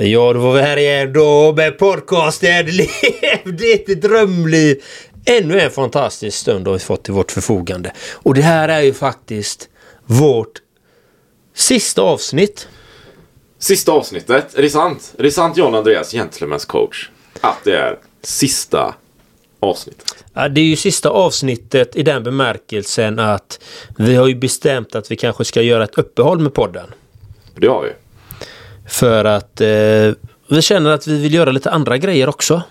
Ja, då var vi här igen då med podcasten Lev ditt drömliv. Ännu en fantastisk stund har vi fått till vårt förfogande. Och det här är ju faktiskt vårt sista avsnitt. Sista avsnittet. Är det sant? Är det sant John Andreas, Gentlemen's coach? Att det är sista avsnittet? Ja, det är ju sista avsnittet i den bemärkelsen att vi har ju bestämt att vi kanske ska göra ett uppehåll med podden. Det har vi. För att eh, vi känner att vi vill göra lite andra grejer också.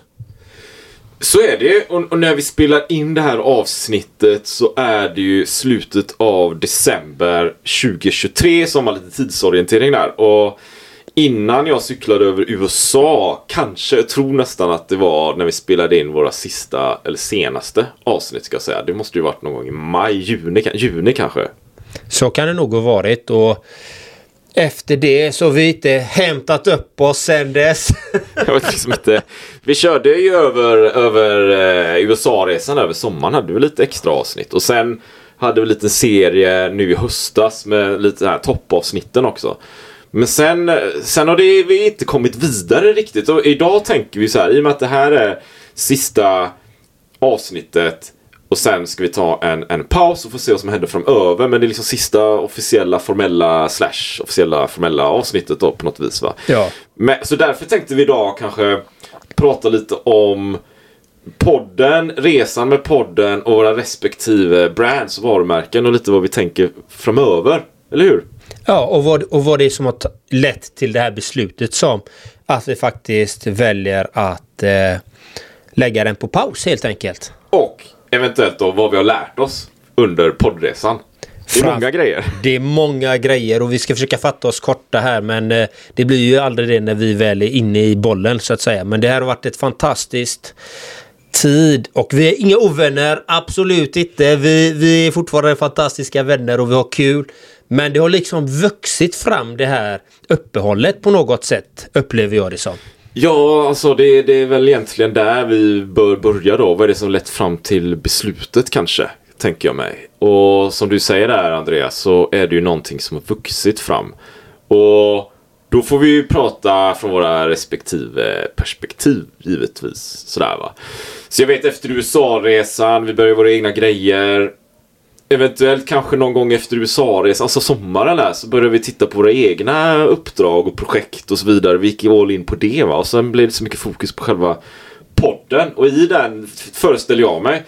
Så är det. Och, och, när vi spelar in det här avsnittet så är det ju slutet av december 2023 som har lite tidsorientering där. Och innan jag cyklade över USA, kanske, jag tror nästan att det var när vi spelade in våra sista, eller senaste avsnitt ska jag säga. Det måste ju varit någon gång i maj, juni, juni kanske. Så kan det nog ha varit. och efter det så har vi inte hämtat upp oss sen dess. jag vet liksom inte. Vi körde ju över, över eh, USA-resan över sommaren. Hade vi lite extra avsnitt. Och sen hade vi en liten serie nu i höstas med lite här toppavsnitten också. Men sen, eh, sen har det, vi inte kommit vidare riktigt. Och idag tänker vi så här, i och med att det här är sista avsnittet och sen ska vi ta en, en paus och få se vad som händer framöver. Men det är liksom sista officiella formella slash officiella formella avsnittet då på något vis va. Ja. Men, så därför tänkte vi idag kanske prata lite om podden, resan med podden och våra respektive brands och varumärken och lite vad vi tänker framöver. Eller hur? Ja, och vad, och vad det är som har lett till det här beslutet som att vi faktiskt väljer att eh, lägga den på paus helt enkelt. Och eventuellt då vad vi har lärt oss under poddresan. Det är Fram många grejer. Det är många grejer och vi ska försöka fatta oss korta här men eh, det blir ju aldrig det när vi väl är inne i bollen så att säga. Men det här har varit ett fantastiskt tid och vi är inga ovänner, absolut inte. Vi, vi är fortfarande fantastiska vänner och vi har kul. Men det har liksom vuxit fram det här uppehållet på något sätt, upplever jag det som. Ja, alltså det, det, är väl egentligen där vi bör börja då. Vad är det som lett fram till beslutet kanske? Tänker jag mig. Och som du säger där Andreas så är det ju någonting som har vuxit fram. Och då får vi ju prata från våra respektive perspektiv givetvis. Sådär va. Så jag vet efter USA-resan, vi började våra egna grejer. Eventuellt kanske någon gång efter USA-resan, alltså sommaren där, så började vi titta på våra egna uppdrag och projekt och så vidare. Vi gick all in på det va. Och sen blev det så mycket fokus på själva podden. Och i den föreställer jag mig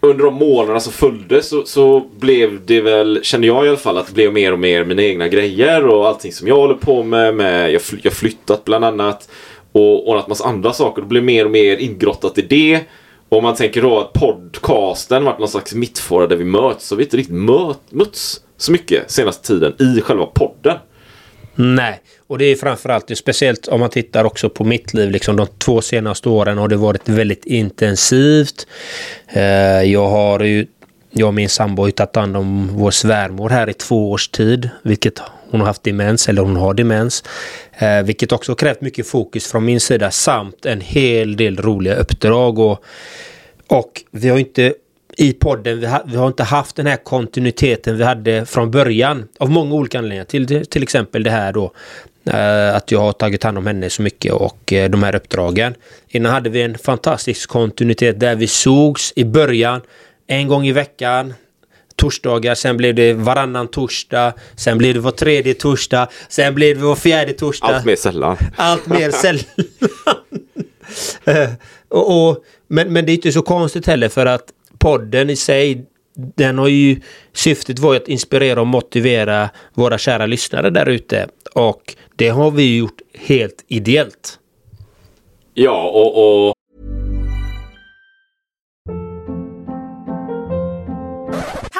under de månaderna som följde så, så blev det väl, känner jag i alla fall, att det blev mer och mer mina egna grejer och allting som jag håller på med. med jag, har flyttat bland annat och ordnat massa andra saker. Det blev mer och mer ingrottat i det. Och om man tänker då att podcasten varit någon slags mittfåra där vi möts så har vi inte riktigt möt, möts så mycket senaste tiden i själva podden. Nej, och det är framförallt speciellt om man tittar också på mitt liv. Liksom de två senaste åren har det varit väldigt intensivt. Eh, jag har ju jag och min sambo har tagit hand om vår svärmor här i två års tid, vilket hon har haft demens, eller hon har demens. Eh, vilket också krävt mycket fokus från min sida samt en hel del roliga uppdrag. Och, och vi har inte i podden, vi har, vi har, inte haft den här kontinuiteten vi hade från början av många olika anledningar. Till, till exempel det här då eh, att jag har tagit hand om henne så mycket och eh, de här uppdragen. Innan hade vi en fantastisk kontinuitet där vi sågs i början en gång i veckan torsdagar, sen blev det varannan torsdag, sen blev det var tredje torsdag, sen blev det var fjärde torsdag. Allt mer sällan. Allt mer sällan. uh, och, och, men, men det är inte så konstigt heller för att podden i sig, den har ju syftet var att inspirera och motivera våra kära lyssnare där ute. Och det har vi gjort helt ideellt. Ja, och, och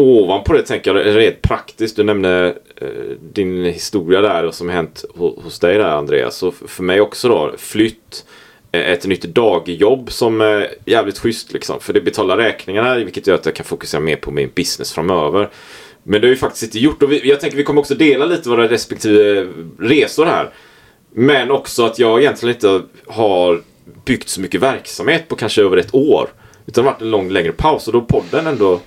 Ovanpå det tänker jag rent praktiskt. Du nämnde eh, din historia där och som hänt hos dig där Andreas. Så för mig också då flytt. eh, Ett nytt dagjobb som är jävligt schysst liksom. För det betalar räkningarna vilket gör att jag kan fokusera mer på min business framöver. Men det har ju faktiskt inte gjort. Och vi, jag tänker vi kommer också dela lite våra respektive resor här. Men också att jag egentligen inte har byggt så mycket verksamhet på kanske över ett år. Utan det har varit en lång längre paus och då har podden ändå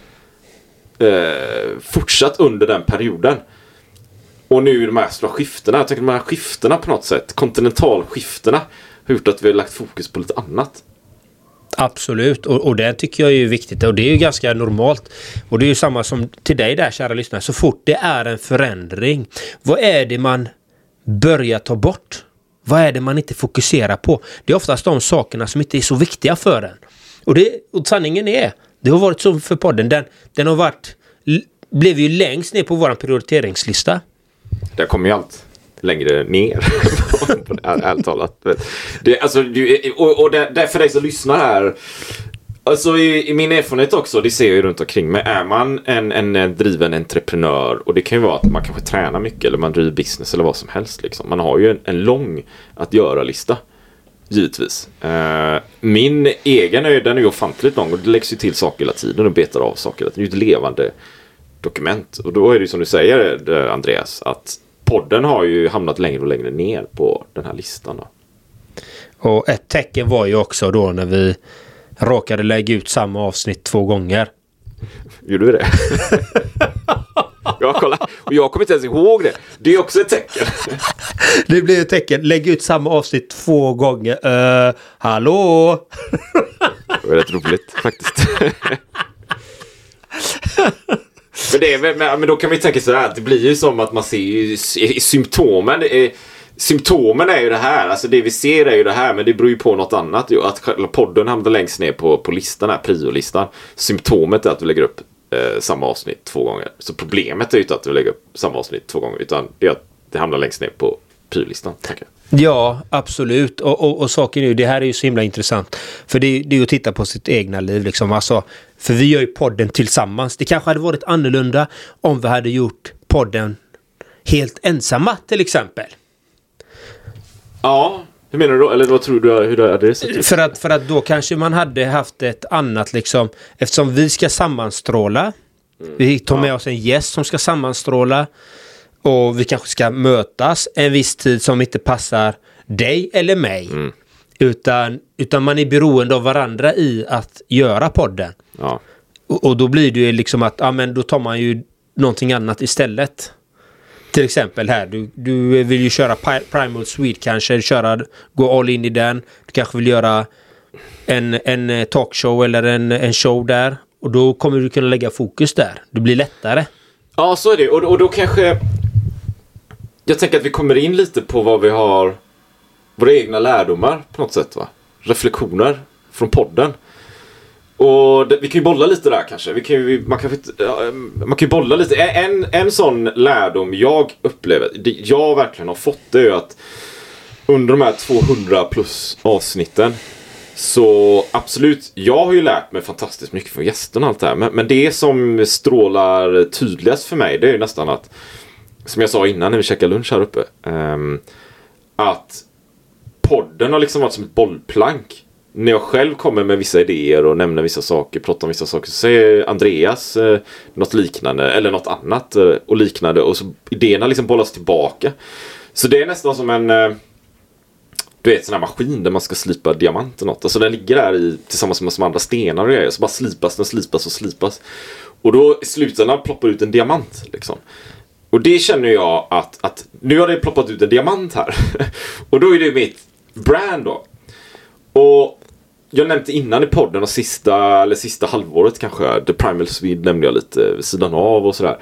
eh, fortsatt under den perioden. Och nu de här stora skiftena, jag tänker de här skiftena på något sätt, kontinentalskiftena, har gjort att vi har lagt fokus på lite annat. Absolut, och, och det tycker jag är viktigt och det är ju ganska normalt. Och det är ju samma som till dig där kära lyssnare, så fort det är en förändring, vad är det man börjar ta bort? Vad är det man inte fokuserar på? Det är oftast de sakerna som inte är så viktiga för en. Och, det, och sanningen är, det har varit så för podden, den, den har varit, blev ju längst ner på vår prioriteringslista. Där kommer ju allt längre ner. Ärligt talat. Det, alltså, du, och och det, det är för dig som lyssnar här. Alltså i, i min erfarenhet också, det ser jag ju runt omkring mig. Är man en, en, en driven entreprenör och det kan ju vara att man kanske tränar mycket eller man driver business eller vad som helst. Liksom. Man har ju en, en lång att göra-lista. Givetvis. Eh, min egen är den är ju ofantligt lång och det läggs ju till saker hela tiden och betar av saker. Det är ju ett levande dokument. Och då är det ju som du säger eh, Andreas att podden har ju hamnat längre och längre ner på den här listan. Då. Och ett tecken var ju också då när vi råkade lägga ut samma avsnitt två gånger. Gjorde vi det? ja, kolla. Och jag kommer inte ens ihåg det. Det är också ett tecken. Det blev ett tecken. Lägg ut samma avsnitt två gånger. Uh, hallå? Det var rätt roligt faktiskt. men, det är, men, då kan vi tänka så här. att Det blir ju som att man ser ju symptomen. Symptomen är ju det här. Alltså det vi ser är ju det här. Men det beror ju på något annat. Att podden hamnar längst ner på, på listan, här priolistan. Symptomet är att vi lägger upp eh, samma avsnitt två gånger. Så problemet är ju inte att vi lägger upp samma avsnitt två gånger. Utan det är att det hamnar längst ner på jag. Ja, absolut. Och, och, och saken är ju, det här är ju så himla intressant. För det, är- det är ju att titta på sitt egna liv liksom. Alltså, för vi gör ju podden tillsammans. Det kanske hade varit annorlunda om vi hade gjort podden helt ensamma till exempel. Ja, hur menar du då? Eller vad tror du hur det hade sett? För att, för att då kanske man hade haft ett annat liksom, eftersom vi ska sammanstråla. Vi tar med oss en gäst som ska sammanstråla. Och vi kanske ska mötas en viss tid som inte passar dig eller mig. Utan, utan man är beroende av varandra i att göra podden. Ja. Och, och då blir det ju liksom att, ja men då tar man ju någonting annat istället. Till exempel här, du, du vill ju köra Primal Swede kanske, köra, gå all in i den. Du kanske vill göra en, en eh, talkshow eller en, en show där. Och då kommer du kunna lägga fokus där. Det blir lättare. Ja, så är det. Och, och då kanske... Jag tänker att vi kommer in lite på vad vi har... Våra egna lärdomar på något sätt. va? Reflektioner från podden. Och det, vi kan ju bolla lite där kanske. Vi kan ju, man, kan, ju man kan ju bolla lite. En, en sån lärdom jag upplever, det jag verkligen har fått det är ju att under de här 200 plus avsnitten så absolut, jag har ju lärt mig fantastiskt mycket från gästerna och allt det här. Men, men det som strålar tydligast för mig det är ju nästan att som jag sa innan när vi käkade lunch här uppe. um, att podden har liksom varit som ett bollplank när jag själv kommer med vissa idéer och nämner vissa saker, pratar om vissa saker, så säger Andreas eh, något liknande eller något annat eh, och liknande och så idéerna liksom bollas tillbaka. Så det är nästan som en eh, du vet sån här maskin där man ska slipa diamant eller något. Alltså den ligger där i, tillsammans med som andra stenar och grejer. Så bara slipas den, slipas och slipas. Och då i slutändan ploppar ut en diamant. Liksom. Och det känner jag att, att nu har det ploppat ut en diamant här. och då är det mitt brand då. Och jag nämnde innan i podden och sista, eller sista halvåret kanske, The Primal Swede nämnde jag lite vid sidan av och sådär.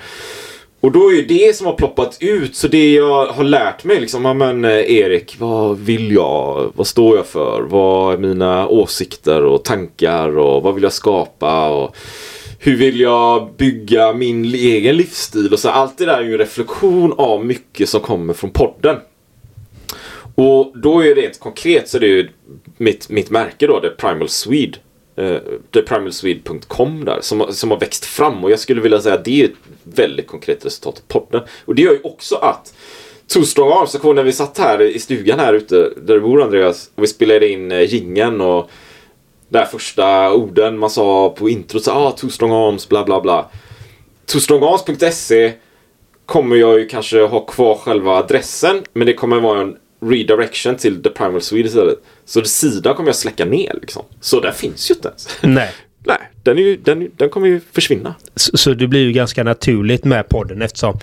Och då är ju det som har ploppat ut. Så det jag har lärt mig liksom, ja men eh, Erik, vad vill jag? Vad står jag för? Vad är mina åsikter och tankar och vad vill jag skapa? Och hur vill jag bygga min egen livsstil? Och så allt det där är ju en reflektion av mycket som kommer från podden. Och då är det rent konkret så det är ju mitt, mitt märke då, The Primal Swede. Eh, uh, ThePrimalSwede.com där som, som har växt fram och jag skulle vilja säga att det är ett väldigt konkret resultat av podden. Och det gör ju också att Two Strong Arms, jag kommer när vi satt här i stugan här ute där du bor Andreas och vi spelade in eh, gingen och där första orden man sa på introt så ah, Two Strong Arms, bla bla bla. TwoStrongArms.se kommer jag ju kanske ha kvar själva adressen men det kommer vara en redirection till The Primal Swede istället. Så sidan kommer jag släcka ner liksom. Så den finns ju inte ens. Nej. Nej, den, är ju, den, den kommer ju försvinna. Så, så det blir ju ganska naturligt med podden eftersom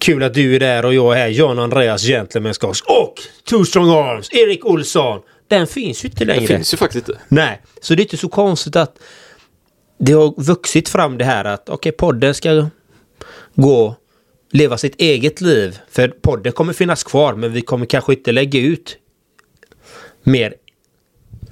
Kul att du är där och jag är här. John Andreas Gentleman Scars och Two Strong Arms, Erik Olsson. Den finns ju inte längre. Den finns ju faktiskt inte. Nej, så det är inte så konstigt att det har vuxit fram det här att okej, okay, podden ska gå leva sitt eget liv. För podden kommer finnas kvar men vi kommer kanske inte lägga ut mer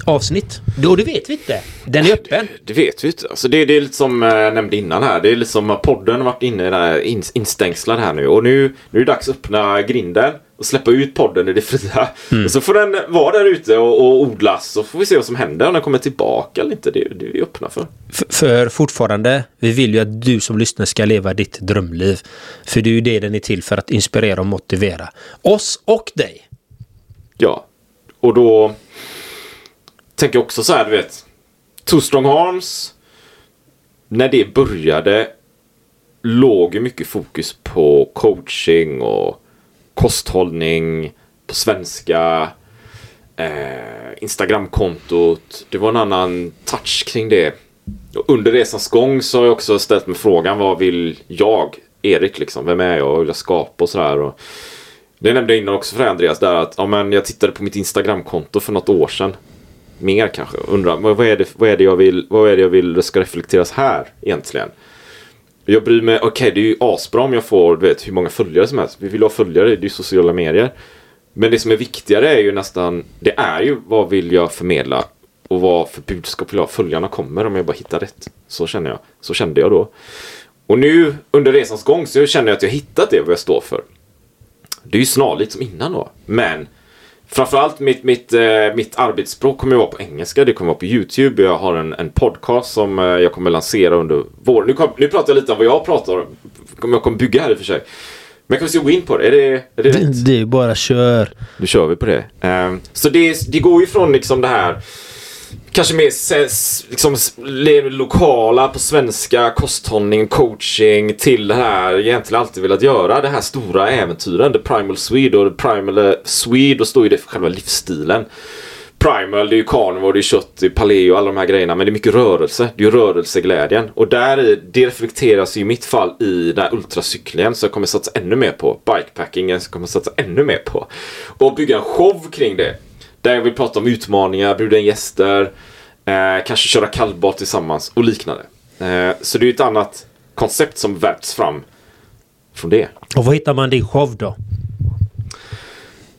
avsnitt. Då det vet vi inte. Den är öppen. Det, det vet vi inte. Alltså det, det är lite som jag nämnde innan här. Det är lite som podden har varit inne där in, instängslad här nu. Och nu, nu är det dags att öppna grinden och släppa ut podden i det fria. Mm. Och så får den vara där ute och, och odlas. Så får vi se vad som händer. Om den kommer tillbaka eller inte. Det, det är vi öppna för. för. För fortfarande, vi vill ju att du som lyssnar ska leva ditt drömliv. För det är ju det den är till för att inspirera och motivera. Oss och dig. Ja. Och då tänker jag också så här, du vet. Two Strong Arms. När det började låg ju mycket fokus på coaching och kosthållning på svenska. Eh, Instagramkontot. Det var en annan touch kring det. Och under resans gång så har jag också ställt mig frågan vad vill jag, Erik liksom? Vem är jag? Vad vill jag skapa och sådär. det nämnde jag innan också för Andreas där att ja, men jag tittade på mitt Instagramkonto för något år sedan mer kanske. Undrar vad är det, vad är det jag vill, vad är det jag vill ska reflekteras här egentligen? Jag bryr mig, okej okay, det är ju asbra om jag får du vet, hur många följare som helst. Vi vill ha följare, det är ju sociala medier. Men det som är viktigare är ju nästan, det är ju vad vill jag förmedla och vad för budskap vill jag ha? följarna kommer om jag bara hittar rätt. Så känner jag. Så kände jag då. Och nu under resans gång så känner jag att jag hittat det vad jag står för. Det är ju snarlikt som innan då. Men Framförallt mitt, mitt, eh, mitt arbetsspråk kommer att vara på engelska. Det kommer att vara på YouTube. Jag har en, en podcast som eh, jag kommer lansera under våren. Nu, nu pratar jag lite om vad jag pratar om. Jag kommer bygga här i och för sig. Men kan vi gå in på det? Är det, är det rätt? Det är bara kör. Nu kör vi på det. Um, så det, det går ju från liksom det här kanske mer liksom, lokala på svenska, kosthållning, coaching till det här jag egentligen alltid velat göra. Det här stora äventyren. The Primal Swede och The Primal eh, Swede då står ju det för själva livsstilen. Primal, det är ju carnivore, det är kött, det är paleo och alla de här grejerna. Men det är mycket rörelse. Det är ju rörelseglädjen. Och där det reflekteras i mitt fall i den här ultracyklingen som jag kommer satsa ännu mer på. Bikepackingen som jag kommer satsa ännu mer på. Och bygga en show kring det. Där jag vill prata om utmaningar, bjuda in gäster, eh, kanske köra kallbad tillsammans och liknande. Eh, så det är ett annat koncept som värts fram från det. Och var hittar man din show då?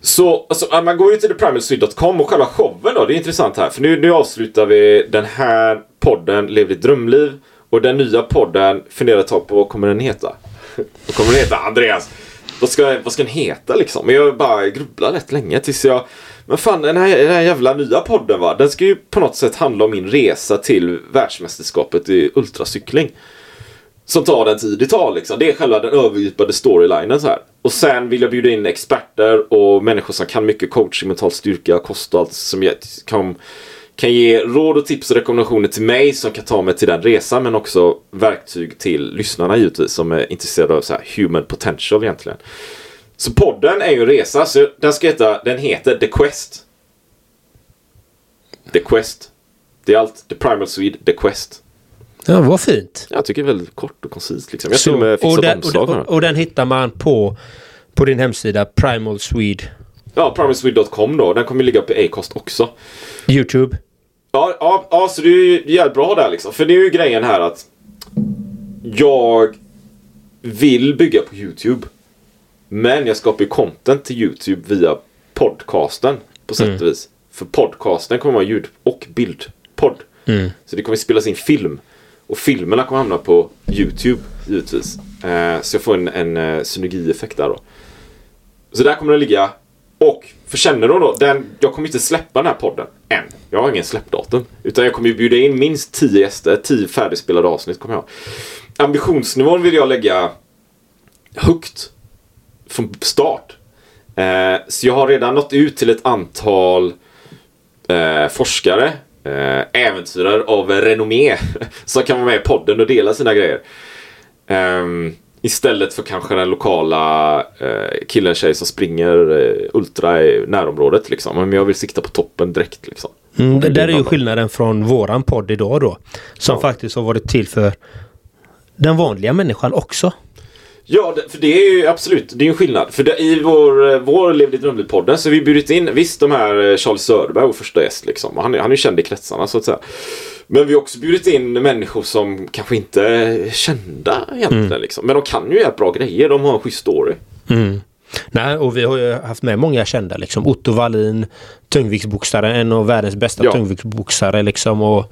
Så alltså, man går ju till theprimalswede.com och själva showen då, det är intressant här. För nu, nu avslutar vi den här podden Lev ditt drömliv. Och den nya podden funderar ett tag på vad kommer den heta? vad kommer den heta? Andreas! Vad ska, vad ska den heta liksom? Men jag bara grubblar rätt länge tills jag men fan den här, den här jävla nya podden va. Den ska ju på något sätt handla om min resa till världsmästerskapet i ultracykling. Som tar den tid det tar liksom. Det är själva den övergripande storylinen så här. Och sen vill jag bjuda in experter och människor som kan mycket coaching, mental styrka, kost och allt som kan, kan ge råd och tips och rekommendationer till mig som kan ta mig till den resan men också verktyg till lyssnarna givetvis som är intresserade av så här human potential egentligen. Så podden är ju en resa så den ska heta, den heter The Quest. The Quest. Det är allt. The Primal Swede, The Quest. Ja, vad fint. Jag tycker det är väldigt kort och koncist. Liksom. Jag har till och med fixat och den, omslag. Och, och, och, den hittar man på, på din hemsida Primal Swede. Ja, primalswede.com då. Den kommer ligga på Acast också. Youtube. Ja, ja, ja, så det är ju jävligt bra där liksom. För det är ju grejen här att jag vill bygga på Youtube. Men jag skapar ju content till Youtube via podcasten på sätt och Mm. vis. För podcasten kommer vara ljud och bildpodd. Mm. Så det kommer spelas in film. Och filmerna kommer hamna på Youtube givetvis. Eh, så jag får en, en eh, synergieffekt där då. Så där kommer den ligga. Och för kännedom då, den, jag kommer inte släppa den här podden än. Jag har ingen släppdatum. Utan jag kommer ju bjuda in minst 10 gäster, 10 färdigspelade avsnitt kommer jag ha. Ambitionsnivån vill jag lägga högt från start. Eh, så jag har redan nått ut till ett antal eh, forskare, eh, äventyrare av renommé som kan vara med i podden och dela sina grejer. Ehm, istället för kanske den lokala eh, killen tjej som springer eh, ultra i närområdet liksom. Men jag vill sikta på toppen direkt liksom. Mm, det där är ju skillnaden från våran podd idag då. Som Ja. faktiskt har varit till för den vanliga människan också. Ja, det, för det är ju absolut, det är en skillnad. För det, i vår, eh, vår Lev ditt drömliv-podden så har vi bjudit in, visst de här eh, Charles Söderberg, vår första gäst liksom. Han, han är ju känd i kretsarna så att säga. Men vi har också bjudit in människor som kanske inte är kända egentligen liksom. Men de kan ju jävligt bra grejer, de har en schysst story. Mm. Nej, och vi har ju haft med många kända liksom. Otto Wallin, tungviktsboxare, en av världens bästa Ja. tungviktsboxare liksom. Och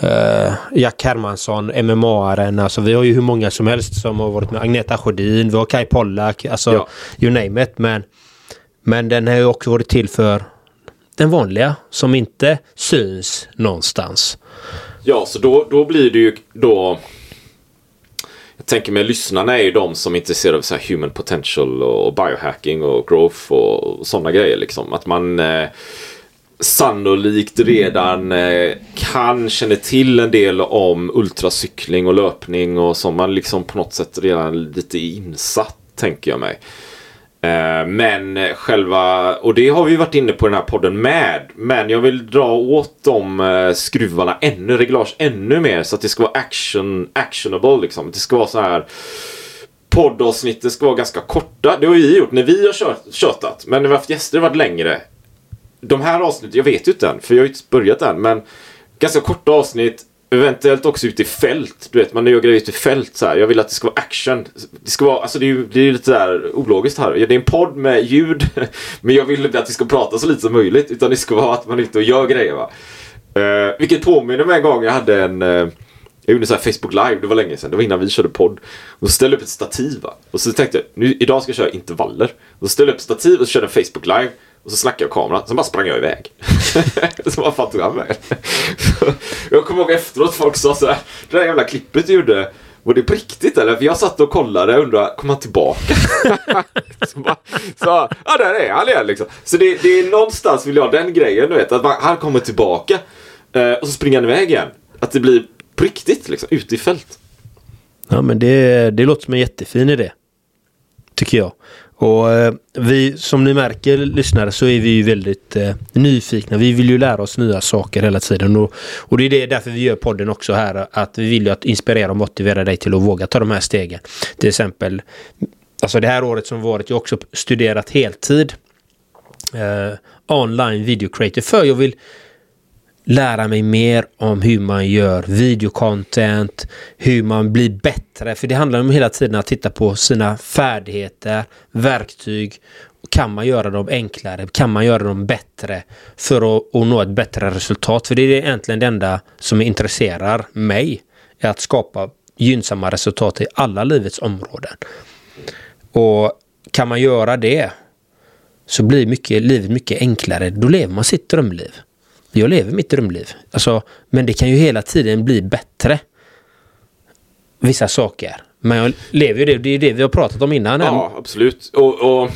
eh, Jack Hermansson, MMA-aren. Alltså vi har ju hur många som helst som har varit med. Agneta Sjödin, vi har Kai Pollak, alltså Ja. you name it. Men, men den har ju också varit till för den vanliga som inte syns någonstans. Ja, så då, då blir det ju då... Jag tänker mig lyssnarna är ju de som är intresserade av så här human potential och biohacking och growth och sådana grejer liksom. Att man eh, sannolikt redan eh, kan känna till en del om ultracykling och löpning och som man liksom på något sätt redan lite insatt, tänker jag mig. Eh, men själva, och det har vi varit inne på i den här podden med. Men jag vill dra åt de eh, skruvarna ännu, reglage ännu mer så att det ska vara action, actionable liksom. Det ska vara så här poddavsnitten ska vara ganska korta. Det har vi gjort när vi har kört, tjötat. Men när vi har haft gäster har det varit längre. De här avsnitten, jag vet ju inte än, för jag har ju inte börjat än. Men ganska korta avsnitt. Eventuellt också ute i fält. Du vet, man gör grejer ute i fält så här. Jag vill att det ska vara action. Det ska vara, alltså det är ju det är ju lite där ologiskt här. Det är en podd med ljud. Men jag vill inte att vi ska prata så lite som möjligt. Utan det ska vara att man är ute och gör grejer va. Uh, vilket påminner mig en gång jag hade en... uh, jag gjorde så här Facebook live, det var länge sedan. Det var innan vi körde podd. Och så ställde jag upp ett stativ va. Och så tänkte jag, nu, idag ska jag köra intervaller. Och så ställde jag upp ett stativ och så körde jag Facebook live. Och så snackade jag kameran, sen bara sprang jag iväg. så bara fan tog han mig. Jag kommer ihåg efteråt folk sa så här, det där jävla klippet du gjorde, var det på riktigt eller? För jag satt och kollade och undrade, kom han tillbaka? så, bara, så ja där är han igen liksom. Så det, det är någonstans vill jag ha den grejen, du vet, att man, han kommer tillbaka. Eh, och så springer han iväg igen. Att det blir på riktigt liksom, ute i fält. Ja men det, det låter som en jättefin idé. Tycker jag. Och eh, vi, som ni märker lyssnare så är vi ju väldigt eh, nyfikna. Vi vill ju lära oss nya saker hela tiden. Och, och det är det, därför vi gör podden också här. Att vi vill ju att inspirera och motivera dig till att våga ta de här stegen. Till exempel, alltså det här året som varit, jag har också studerat heltid. Eh, online video creator. För jag vill lära mig mer om hur man gör videocontent, hur man blir bättre. För det handlar om hela tiden att titta på sina färdigheter, verktyg. Kan man göra dem enklare? Kan man göra dem bättre för att, att nå ett bättre resultat? För det är egentligen det enda som intresserar mig. Är att skapa gynnsamma resultat i alla livets områden. Och kan man göra det så blir mycket, livet mycket enklare. Då lever man sitt drömliv. Jag lever mitt drömliv. Alltså, men det kan ju hela tiden bli bättre. vissa saker. Men jag lever ju det. Det är det vi har pratat om innan. Ja, absolut. Och, och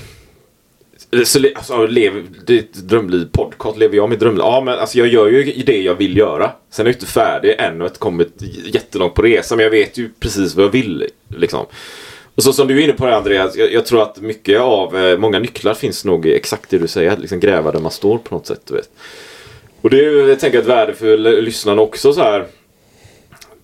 så, alltså, lev, ett drömliv podcast. Lever jag mitt drömliv? Ja, men alltså, jag gör ju det jag vill göra. Sen är jag inte färdig än och inte kommit jättelångt på resan. Men jag vet ju precis vad jag vill. Liksom. Och så som du är inne på det Andreas. Jag, jag tror att mycket av, eh, många nycklar finns nog exakt det du säger. Liksom gräva där man står på något sätt. Du vet. Och det är jag tänker, ett värde för lyssnarna också så här.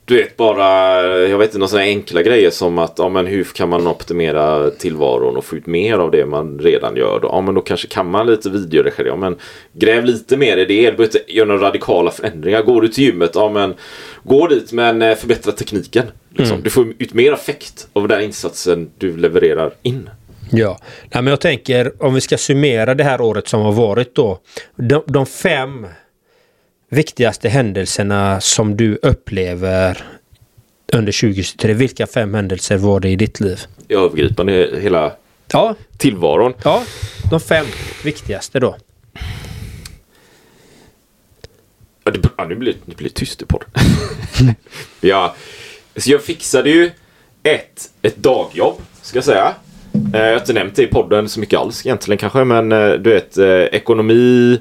Du vet bara, jag vet inte, några sådana enkla grejer som att ja, men hur kan man optimera tillvaron och få ut mer av det man redan gör. Då? Ja men då kanske kan man lite videoredigera. Ja, men gräv lite mer i det. Du behöver inte göra några radikala förändringar. Går du till gymmet, ja men gå dit men eh, förbättra tekniken. Liksom. Du får ut mer effekt av den insatsen du levererar in. Ja, Nej, men jag tänker om vi ska summera det här året som har varit då. De, de fem viktigaste händelserna som du upplever under 2023. Vilka fem händelser var det i ditt liv? Övergripande hela Ja, tillvaron. ja de fem viktigaste då. Ja, det, ja, nu blir det blir tyst i podden. ja, så jag fixade ju ett, ett dagjobb, ska jag säga. Eh, jag har inte nämnt det i podden så mycket alls egentligen kanske, men eh, du vet eh, ekonomi,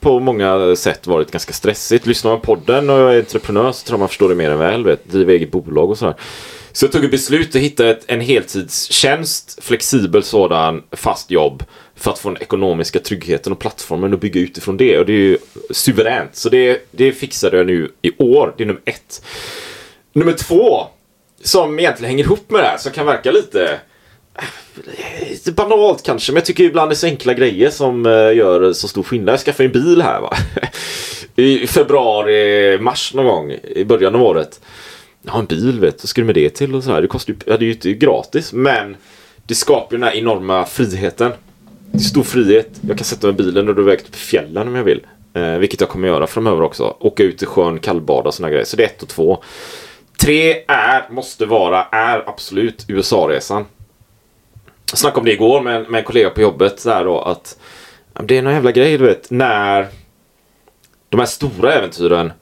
På många sätt varit ganska stressigt. Lyssnar man på podden och jag är entreprenör så tror jag man förstår det mer än väl. Vet, driver eget bolag och sådär. Så jag tog ett beslut att hitta ett, en heltidstjänst, flexibel sådan, fast jobb. För att få den ekonomiska tryggheten och plattformen och bygga utifrån det. Och det är ju suveränt. Så det, det fixade jag nu i år. Det är nummer ett. Nummer två, som egentligen hänger ihop med det här, som kan verka lite lite Eh, banalt kanske, men jag tycker ibland det är så enkla grejer som eh, gör så stor skillnad. Jag skaffade en bil här va. I februari, mars någon gång i början av året. Jag har en bil vet du, vad ska du med det till och så här. Det kostar ju, ja, det är ju inte gratis, men det skapar ju den här enorma friheten. Det är stor frihet. Jag kan sätta mig i bilen och dra iväg till fjällen om jag vill. Eh, vilket jag kommer göra framöver också. Åka ut i sjön, kallbada och såna grejer. Så det är ett och två. Tre är, måste vara, är absolut USA-resan. Jag snackade om det igår med, med en kollega på jobbet. Där då, att det är någon jävla grej, du vet. När de här stora äventyren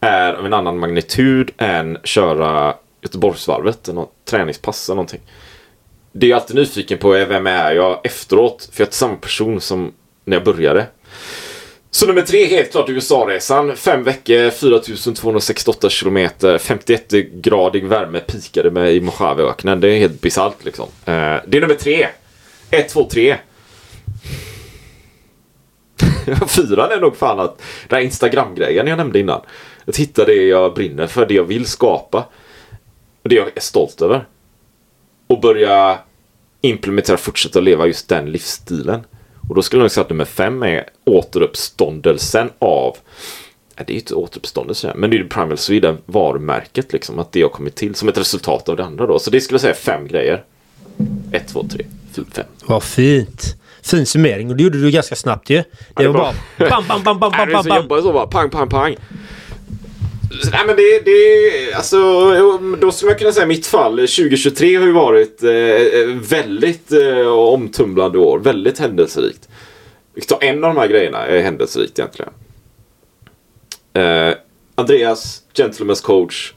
är av en annan magnitud än köra Göteborgsvarvet. eller Något träningspass eller någonting. Det är jag alltid nyfiken på är vem är jag efteråt? För jag är inte samma person som när jag började. Så nummer tre, helt klart USA-resan. Fem veckor, 4268 kilometer, 51-gradig värme pikade med i Mojaveöknen. Det är helt bisarrt liksom. Eh, det är nummer tre. Ett, två, tre. Fyran är nog fan att den här Instagram-grejen jag nämnde innan. Att hitta det jag brinner för, det jag vill skapa. Och det jag är stolt över. Och börja implementera, fortsätta leva just den livsstilen. Och då skulle jag nog säga att nummer fem är återuppståndelsen av Ja, det är ju inte återuppståndelse, men det är ju Primal Sweden varumärket liksom. Att det har kommit till som ett resultat av det andra då. Så det skulle jag säga fem grejer. Ett, två, tre, fyra, fem. Vad fint. Fin summering och det gjorde du ganska snabbt ju. Det det är var bara bra. bam, bam, bam, bam, bam, det bam, bam. jobbar så bara pang, pang, pang. Så, Nej men det, det, alltså, då skulle man kunna säga mitt fall. 2023 har ju varit eh, eh, väldigt eh, omtumlande år. Väldigt händelserikt. Vi kan ta en av de här grejerna är händelserikt egentligen. Eh, Andreas, Gentlemen's coach.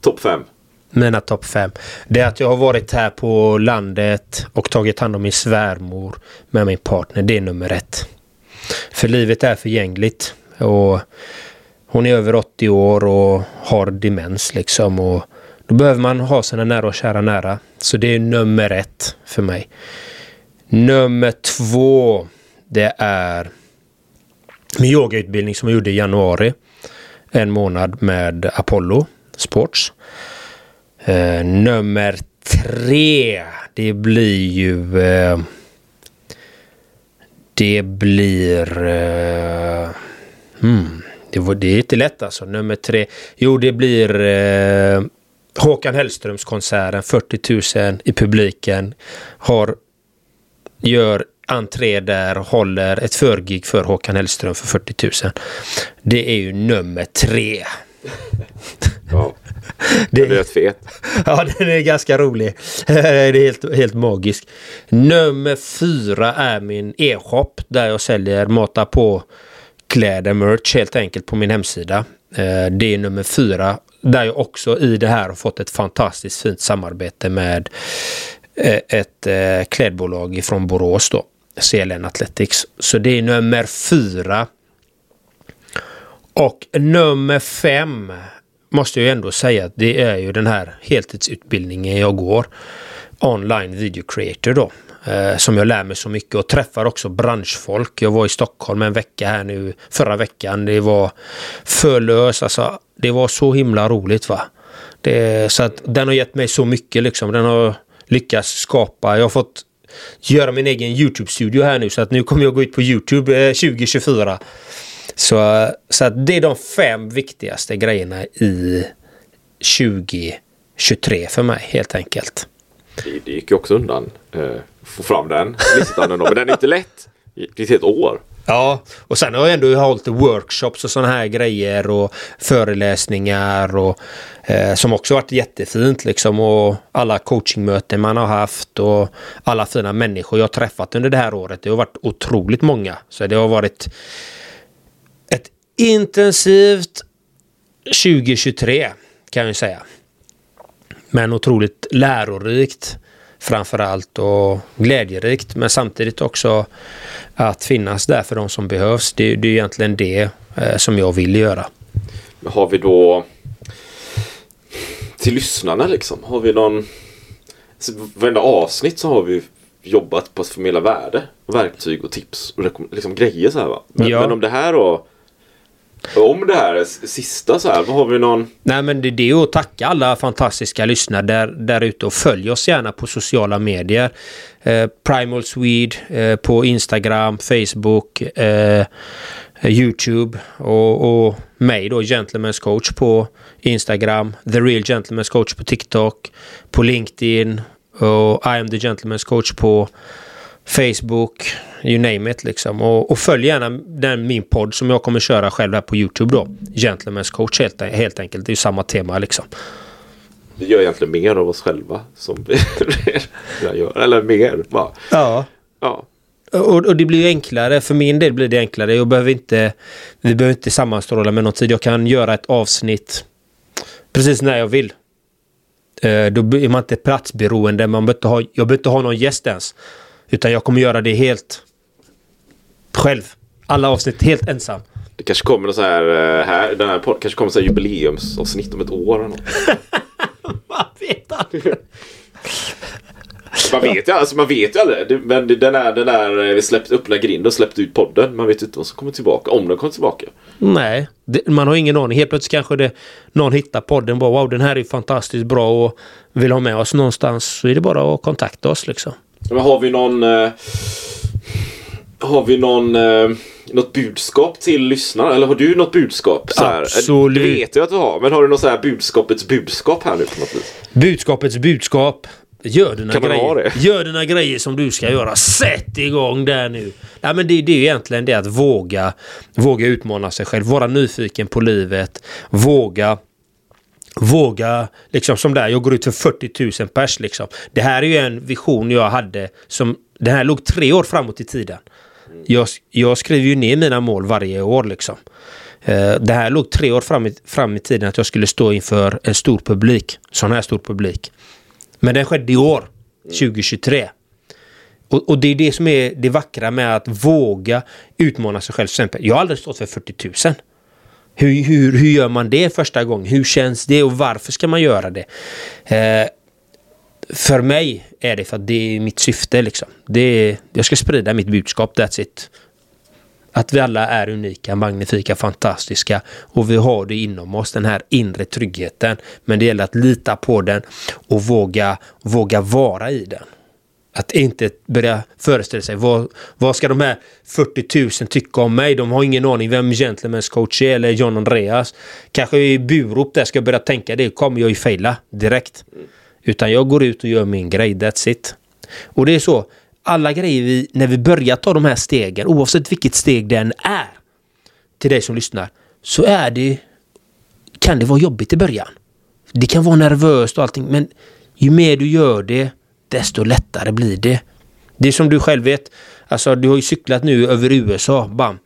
Topp 5. Mina topp fem. Det är att jag har varit här på landet och tagit hand om min svärmor med min partner. Det är nummer ett. För livet är förgängligt. Och hon är över 80 år och har demens liksom. Och då behöver man ha sina nära och kära nära. Så det är nummer ett för mig. Nummer två. Det är min yogautbildning som jag gjorde i januari. En månad med Apollo Sports. Eh, nummer tre. Det blir ju... Eh, det blir... Eh, hmm, det, var, det är inte lätt alltså. Nummer tre. Jo, det blir eh, Håkan Hellströms konserten. 40 000 i publiken. Har, gör entré där och håller ett förgig för Håkan Hellström för 40 000. Det är ju nummer tre. Ja. Det är rätt fet. Ja, den är ganska rolig. Det är helt, helt magisk. Nummer fyra är min e-shop där jag säljer mata på kläder, merch helt enkelt på min hemsida. Eh, det är nummer fyra. Där jag också i det här har fått ett fantastiskt fint samarbete med eh, ett eh, klädbolag från Borås då. CLN Athletics. Så det är nummer fyra. Och nummer fem måste jag ändå säga att det är ju den här heltidsutbildningen jag går. Online video creator då. Eh, som jag lär mig så mycket och träffar också branschfolk. Jag var i Stockholm en vecka här nu förra veckan. Det var förlöst. Alltså, det var så himla roligt va. Det, så att den har gett mig så mycket liksom. Den har lyckats skapa. Jag har fått göra min egen YouTube-studio här nu så att nu kommer jag gå ut på YouTube eh, 2024. Så, så att det är de fem viktigaste grejerna i 2023 för mig helt enkelt. Det, det gick ju också undan. Eh, få fram den listan ändå. Men den är inte lätt. Det är ett helt år. Ja, och sen har jag ändå hållit workshops och sådana här grejer och föreläsningar och eh, som också varit jättefint liksom och alla coachingmöten man har haft och alla fina människor jag träffat under det här året. Det har varit otroligt många. Så det har varit ett intensivt 2023 kan jag säga. Men otroligt lärorikt framförallt och glädjerikt men samtidigt också att finnas där för de som behövs. Det, det är egentligen det eh, som jag vill göra. Har vi då till lyssnarna liksom? Har vi någon... Alltså, varenda avsnitt så har vi jobbat på att förmedla värde, verktyg och tips och liksom grejer så här va. Men, Ja. men om det här då om det här sista så här, vad har vi någon... Nej men det, det är att tacka alla fantastiska lyssnare där, där ute och följ oss gärna på sociala medier. Eh, Primal Swede eh, på Instagram, Facebook, eh, Youtube och, och mig då, Gentleman's coach på Instagram, The Real Gentleman's coach på TikTok, på LinkedIn och I am the Gentleman's coach på Facebook, you name it liksom. Och, och följ gärna den, min podd som jag kommer köra själv här på Youtube då. Gentleman's coach helt, helt enkelt. Det är ju samma tema liksom. Vi gör egentligen mer av oss själva som vi gör. Eller mer bara. Ja. Ja. Och, och det blir enklare. För min del blir det enklare. Jag behöver inte, vi behöver inte sammanstråla med någon tid. Jag kan göra ett avsnitt precis när jag vill. Eh, då är man inte platsberoende. Man behöver inte ha, jag behöver inte ha någon gäst ens. Utan jag kommer göra det helt själv. Alla avsnitt helt ensam. Det kanske kommer något så här, eh, här den här podd, kanske kommer så här jubileumsavsnitt om ett år eller något. Man vet aldrig. Man vet ju alltså, man vet ju aldrig. Men den är den där eh, vi släppte öppna grind och släppte ut podden. Man vet ju inte vad som kommer tillbaka. Om den kommer tillbaka. Nej, det, man har ingen aning. Helt plötsligt kanske det, någon hittar podden och bara wow den här är fantastiskt bra och vill ha med oss någonstans. Så är det bara att kontakta oss liksom. Men har vi någon... Eh, har vi någon... Eh, något budskap till lyssnarna? Eller har du något budskap? Så här? Absolut. Det vet jag att du har. Men har du något så här budskapets budskap här nu på något vis? Budskapets budskap. Gör dina, Kan man ha grejer. det? Gör dina grejer som du ska göra. Sätt igång där nu. Nej, men det, det är ju egentligen det att våga, våga utmana sig själv. Vara nyfiken på livet. Våga Våga, liksom som där, jag går ut för 40 000 pers liksom. Det här är ju en vision jag hade som, den här låg tre år framåt i tiden. Jag, jag skriver ju ner mina mål varje år liksom. Eh, det här låg tre år fram i, fram i tiden att jag skulle stå inför en stor publik. Sån här stor publik. Men den skedde i år, 2023. Och, och det är det som är det vackra med att våga utmana sig själv. Till exempel, jag har aldrig stått för 40 000. Hur, hur, hur gör man det första gången? Hur känns det och varför ska man göra det? Eh, för mig är det för att det är mitt syfte. Liksom. Det är, jag ska sprida mitt budskap, that's it. Att vi alla är unika, magnifika, fantastiska och vi har det inom oss, den här inre tryggheten. Men det gäller att lita på den och våga, våga vara i den. Att inte börja föreställa sig vad, vad ska de här 40 000 tycka om mig? De har ingen aning vem Gentlemen's coach är eller John Andreas. Kanske i Burop där ska jag börja tänka det kommer jag ju fejla direkt. Utan jag går ut och gör min grej, that's it. Och det är så, alla grejer vi, när vi börjar ta de här stegen, oavsett vilket steg den är, till dig som lyssnar, så är det, kan det vara jobbigt i början. Det kan vara nervöst och allting, men ju mer du gör det, desto lättare blir det. Det är som du själv vet, alltså du har ju cyklat nu över USA, bam.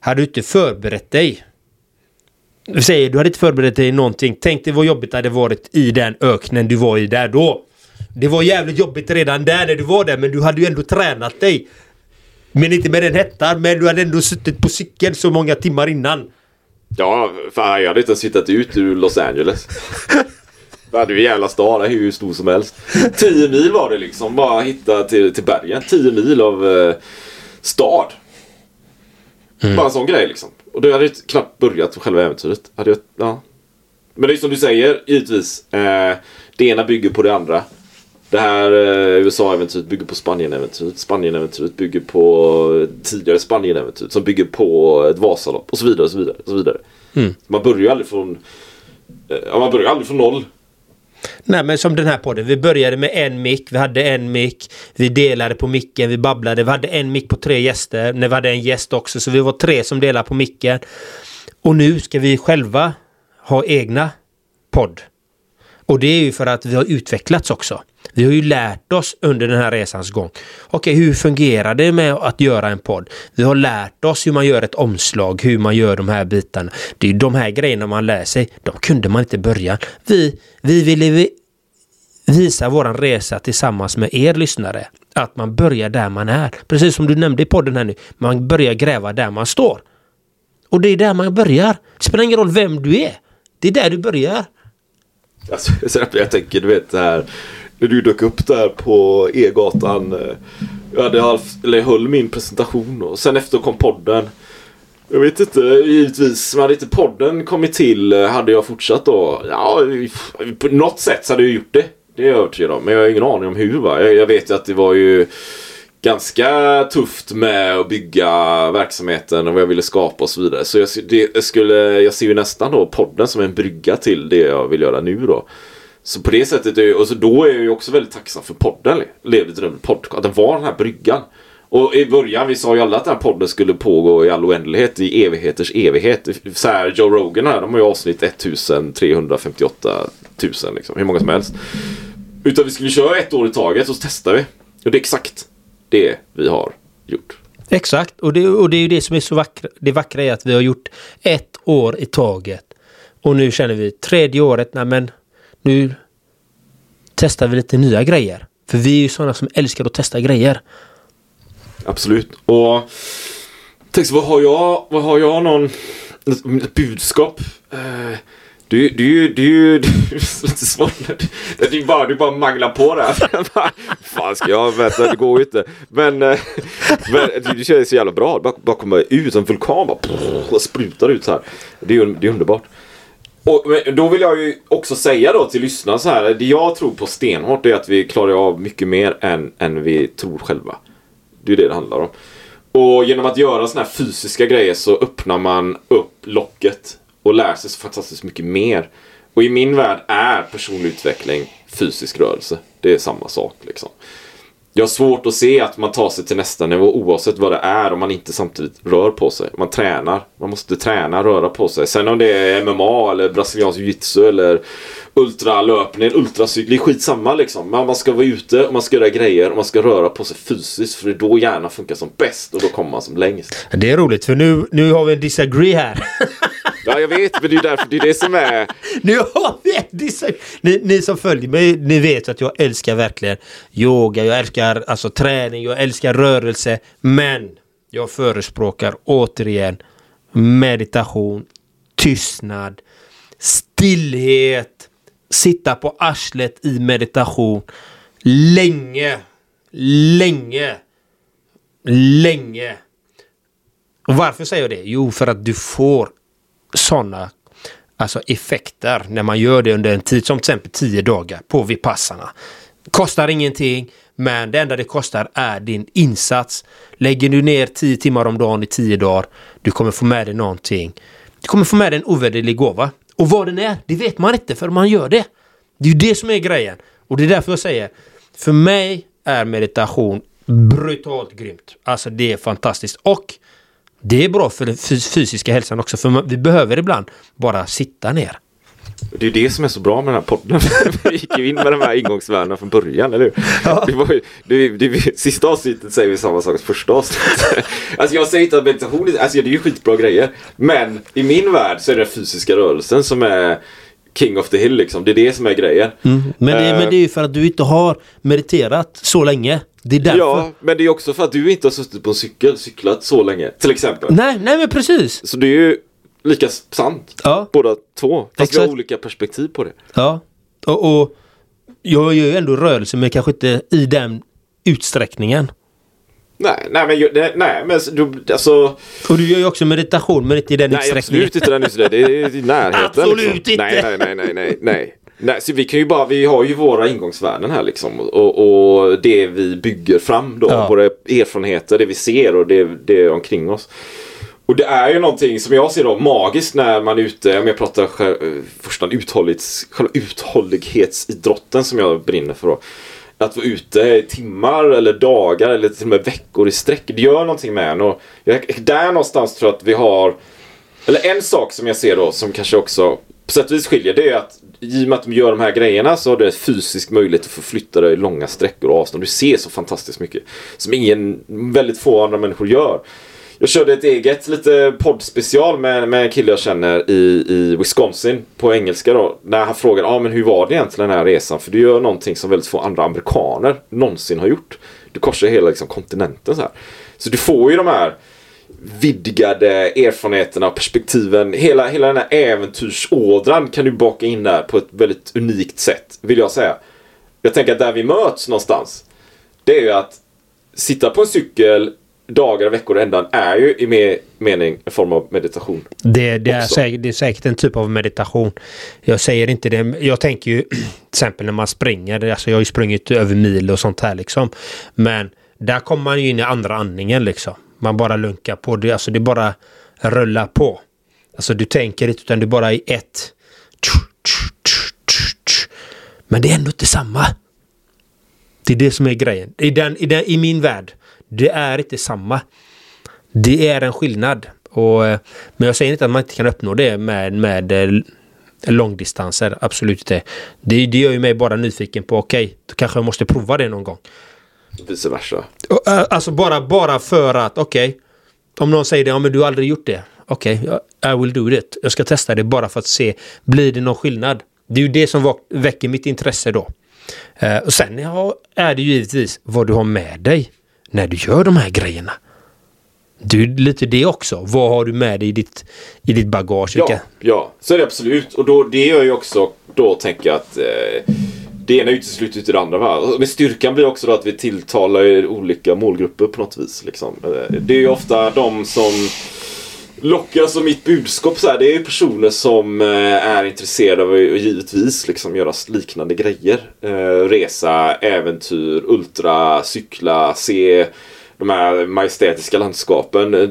Hade du inte förberett dig vi säger, du hade inte förberett dig någonting. Tänk dig vad jobbigt det hade varit i den öknen du var i där då. Det var jävligt jobbigt redan där när du var där men du hade ju ändå tränat dig. Men inte med den hettan men du hade ändå suttit på cykeln så många timmar innan. Ja, fan jag hade inte ens hittat ut ur Los Angeles. Det hade ju en jävla stad, hur stor som helst. 10 mil var det liksom, bara hitta till, till bergen. 10 mil av eh, stad. Mm. Bara en sån grej liksom. Och det hade ju knappt börjat själva äventyret. Hade jag, ja. Men det är som du säger, givetvis. Eh, det ena bygger på det andra. Det här eh, USA-äventyret bygger på Spanien-äventyret. Spanien-äventyret bygger på tidigare Spanien-äventyret som bygger på ett Vasalopp och så vidare. Och så vidare, och så vidare. Mm. Man börjar aldrig från eh, man börjar aldrig från noll. Nej men som den här podden, vi började med en mick, vi hade en mick, vi delade på micken, vi babblade, vi hade en mick på tre gäster, när vi hade en gäst också, så vi var tre som delade på micken. Och nu ska vi själva ha egna podd. Och det är ju för att vi har utvecklats också. Vi har ju lärt oss under den här resans gång. Okej, hur fungerar det med att göra en podd? Vi har lärt oss hur man gör ett omslag, hur man gör de här bitarna. Det är de här grejerna man lär sig. De kunde man inte i början. Vi, vi ville vi visa våran resa tillsammans med er lyssnare. Att man börjar där man är. Precis som du nämnde i podden här nu. Man börjar gräva där man står. Och det är där man börjar. Det spelar ingen roll vem du är. Det är där du börjar. Alltså, jag tänker, du vet det här. När du dök upp där på E-gatan. Eh, jag hade halv, eller jag höll min presentation och sen efter kom podden. Jag vet inte, givetvis. Men hade inte podden kommit till eh, hade jag fortsatt då. Ja, på något sätt så hade jag gjort det. Det är jag övertygad om. Men jag har ingen aning om hur va. Jag, jag vet ju att det var ju ganska tufft med att bygga verksamheten och vad jag ville skapa och så vidare. Så jag, det, jag, skulle, jag ser ju nästan då podden som en brygga till det jag vill göra nu då. Så på det sättet, är, jag- och så då är jag ju också väldigt tacksam för podden. Levde drömmen podcast. Att den var den här bryggan. Och i början, vi sa ju alla att den här podden skulle pågå i all oändlighet, i evigheters evighet. Så här, Joe Rogan här, de har ju avsnitt 1358 000 liksom, hur många som helst. Utan vi skulle köra ett år i taget och så testar vi. Och det är exakt det vi har gjort. Exakt, och det, och det är ju det som är så vackra. Det vackra är att vi har gjort ett år i taget. Och nu känner vi tredje året, nej men nu testar vi lite nya grejer. För vi är ju sådana som älskar att testa grejer. Absolut. Och tänk så, vad har jag? Vad har jag någon budskap? Eh, Du, du, du, du, svårt. Du bara, du bara manglar på där. Fan ska jag veta, det går ju inte. Men, eh, men det känns så jävla bra. Bara, bara komma ut som vulkan bara och sprutar ut så här. Det är, det är underbart. Och då vill jag ju också säga då till lyssnarna så här. Det jag tror på stenhårt är att vi klarar av mycket mer än, än vi tror själva. Det är det det handlar om. Och genom att göra såna här fysiska grejer så öppnar man upp locket och lär sig så fantastiskt mycket mer. Och i min värld är personlig utveckling fysisk rörelse. Det är samma sak liksom. Jag har svårt att se att man tar sig till nästa nivå oavsett vad det är om man inte samtidigt rör på sig. Man tränar. Man måste träna, röra på sig. Sen om det är MMA eller brasiliansk jiu-jitsu eller ultralöpning, ultracykling, skitsamma liksom. Men man ska vara ute och man ska göra grejer och man ska röra på sig fysiskt för det är då hjärnan funkar som bäst och då kommer man som längst. Det är roligt för nu, nu har vi en disagree här. Ja, jag vet, men det är därför det är det som är... Nu har vi ni, ni som följer mig, ni vet att jag älskar verkligen yoga, jag älskar alltså träning, jag älskar rörelse. Men jag förespråkar återigen meditation, tystnad, stillhet, sitta på arslet i meditation länge, länge, länge. Och varför säger jag det? Jo, för att du får sådana alltså effekter när man gör det under en tid som till exempel 10 dagar på Vipassana. Kostar ingenting, men det enda det kostar är din insats. Lägger du ner 10 timmar om dagen i 10 dagar, du kommer få med dig någonting. Du kommer få med dig en ovärderlig gåva. Och vad den är, det vet man inte för man gör det. Det är ju det som är grejen. Och det är därför jag säger, för mig är meditation brutalt grymt. Alltså det är fantastiskt. Och det är bra för den fys- fysiska hälsan också, för vi behöver ibland bara sitta ner. Det är det som är så bra med den här podden. vi gick ju in med de här ingångsvärdena från början, eller hur? Det var ju, det, det, sista avsnittet säger vi samma sak som första avsnittet. alltså jag säger inte att meditation, är- alltså det är ju skitbra grejer. Men i min värld så är det den fysiska rörelsen som är king of the hill liksom. Det är det som är grejen. Men, det, Eh. men det är ju för att du inte har mediterat så länge. Det är därför. Ja, men det är också för att du inte har suttit på en cykel, cyklat så länge. Till exempel. Nej, nej men precis. Så det är ju lika sant. Ja. Båda två. Fast vi har olika perspektiv på det. Ja. Och, och jag gör ju ändå rörelse men kanske inte i den utsträckningen. Nej, nej men, nej, nej, men du, alltså. Och du gör ju också meditation men inte i den Nej, utsträckningen. absolut inte den det. Är i närheten. Absolut liksom. inte. Nej, nej, nej, nej, nej, nej. Nej, så vi kan ju bara, vi har ju våra ingångsvärden här liksom. Och, och det vi bygger fram då. Ja. Våra erfarenheter, det vi ser och det, det är omkring oss. Och det är ju någonting som jag ser då magiskt när man är ute, om jag pratar själv, först uthållighets, själva uthållighetsidrotten som jag brinner för då. Att vara ute i timmar eller dagar eller till och med veckor i sträck. Det gör någonting med en. Och jag, där någonstans tror jag att vi har eller en sak som jag ser då som kanske också på sätt och vis skiljer det är att i och med att de gör de här grejerna så har du fysisk möjlighet att förflytta dig långa sträckor och avstånd. Du ser så fantastiskt mycket. Som ingen, väldigt få andra människor gör. Jag körde ett eget lite poddspecial med, med en kille jag känner i, i Wisconsin på engelska då. När han frågade ah, men hur var det egentligen den här resan? För du gör någonting som väldigt få andra amerikaner någonsin har gjort. Du korsar hela liksom, kontinenten så här. Så du får ju de här vidgade erfarenheterna och perspektiven. Hela, hela den här äventyrsådran kan du baka in där på ett väldigt unikt sätt, vill jag säga. Jag tänker att där vi möts någonstans, det är ju att sitta på en cykel dagar, veckor ändan är ju i mer mening en form av meditation. Det, det, är säkert, det är säkert en typ av meditation. Jag säger inte det. Jag tänker ju till exempel när man springer. Alltså jag har ju sprungit över mil och sånt här liksom. Men där kommer man ju in i andra andningen liksom. Man bara lunkar på det. Alltså det bara rullar på. Alltså du tänker inte utan du bara i ett. Men det är ändå inte samma. Det är det som är grejen. I, den, i, den, I min värld. Det är inte samma. Det är en skillnad. Och, eh, men jag säger inte att man inte kan uppnå det med, med eh, långdistanser. Absolut inte. Det, det gör ju mig bara nyfiken på okej, då kanske jag måste prova det någon gång. Vice versa. Och, eh, Alltså bara, bara för att okej, om någon säger det, ja men du har aldrig gjort det. Okej, I will do it. Jag ska testa det bara för att se, blir det någon skillnad? Det är ju det som väcker mitt intresse då. Och sen är det ju givetvis vad du har med dig när du gör de här grejerna. Ju lite det också. Vad har du med dig i ditt, i ditt bagage? Ja, ja, så är det absolut. Och då, det gör ju också då tänker jag att eh, det ena utesluter inte det andra. Va? Med styrkan blir också då att vi tilltalar olika målgrupper på något vis. Liksom. Eh, Det är ju ofta de som lockas av mitt budskap. Så här, det är personer som eh, är intresserade av att givetvis liksom, göra liknande grejer. Eh, resa, äventyr, ultra, cykla, se de här majestätiska landskapen. Eh,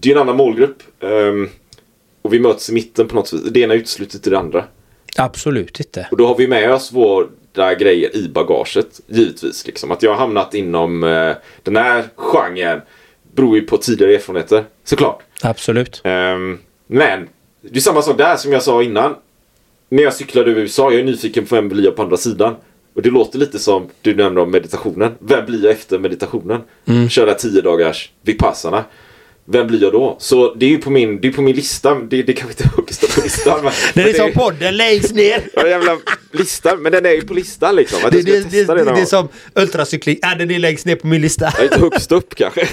Det är en annan målgrupp. Ehm, och vi möts i mitten på något vis. Det ena utesluter inte det andra. Absolut inte. Och då har vi med oss våra grejer i bagaget. Givetvis. Liksom. Att jag har hamnat inom den här genren beror ju på tidigare erfarenheter. Såklart. Absolut. Ehm, men det är samma sak där som jag sa innan. När jag cyklade över USA, jag är nyfiken på vem blir jag på andra sidan. Och det låter lite som du nämnde om meditationen. Vem blir jag efter meditationen? Köra 10 dagars vipassana. Vem blir jag då? Så det är ju på min, det är på min lista. Det, det kanske inte högst upp på listan. Men, Det men är som podden längst ner. Ja, jävla listan. Men den är ju på listan liksom. Att Det, det, det, det, det, är som ultracykling. Ja, den är längst ner på min lista. Ja, Inte högst upp kanske.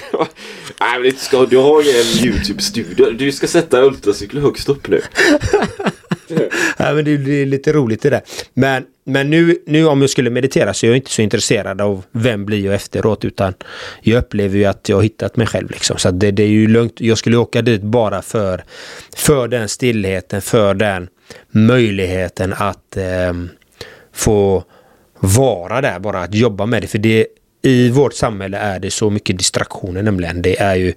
Nej, men det ska, du har ju en YouTube-studio. Du ska sätta ultracykel högst upp nu. Ja, men det, det är lite roligt det där. Men, men nu, nu om jag skulle meditera så är jag inte så intresserad av vem blir jag efteråt utan jag upplever ju att jag har hittat mig själv. Liksom. Så det, det är ju lugnt. Jag skulle åka dit bara för, för den stillheten, för den möjligheten att eh, få vara där, bara att jobba med det. För det i vårt samhälle är det så mycket distraktioner nämligen. Det är ju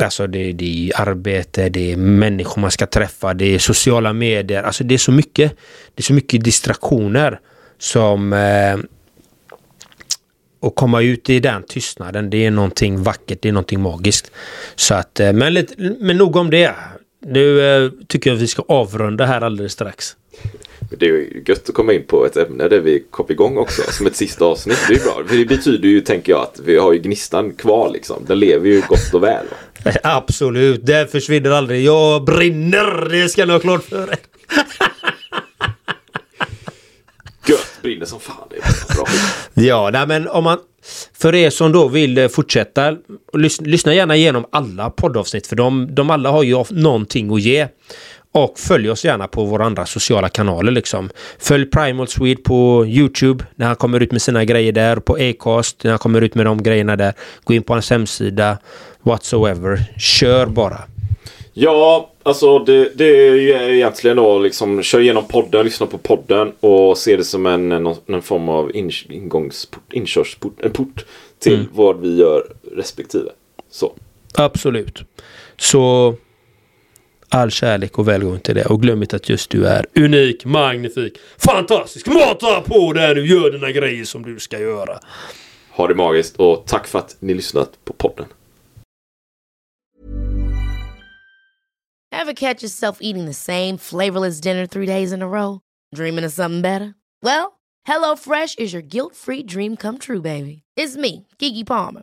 Alltså det, det är arbete, det är människor man ska träffa, det är sociala medier. Alltså det är så mycket, det är så mycket distraktioner som eh, att komma ut i den tystnaden, det är någonting vackert, det är någonting magiskt. Så att, eh, men, lite, men nog om det. Nu eh, tycker jag att vi ska avrunda här alldeles strax. Det är ju gött att komma in på ett ämne där vi kom igång också som ett sista avsnitt. Det är ju bra. För det betyder ju, tänker jag, att vi har ju gnistan kvar liksom. Den lever ju gott och väl. Va? Absolut, det försvinner aldrig. Jag brinner, det ska ni ha klart för er. Gött, brinner som fan. Det är bra. Ja, nej, men om man för er som då vill eh, fortsätta lyssna, lyssna gärna igenom alla poddavsnitt för de, de alla har ju någonting att ge. Och följ oss gärna på våra andra sociala kanaler liksom. Följ Primal Swede på Youtube när han kommer ut med sina grejer där. På Acast när han kommer ut med de grejerna där. Gå in på hans hemsida. Whatsoever. Kör bara. Ja, alltså det, det är ju egentligen då liksom kör igenom podden, lyssna på podden och se det som en, en, en form av in, ingångsport, inkörsport, en port till Mm. vad vi gör respektive. Så. Absolut. Så all kärlek och välgång till det. Och glöm inte att just du är unik, magnifik, fantastisk. Mata på där du gör dina grejer som du ska göra. Ha det magiskt och tack för att ni lyssnat på podden. Ever catch yourself eating the same flavorless dinner three days in a row? Dreaming of something better? Well, HelloFresh is your guilt free dream come true, baby. It's me, Gigi Palmer.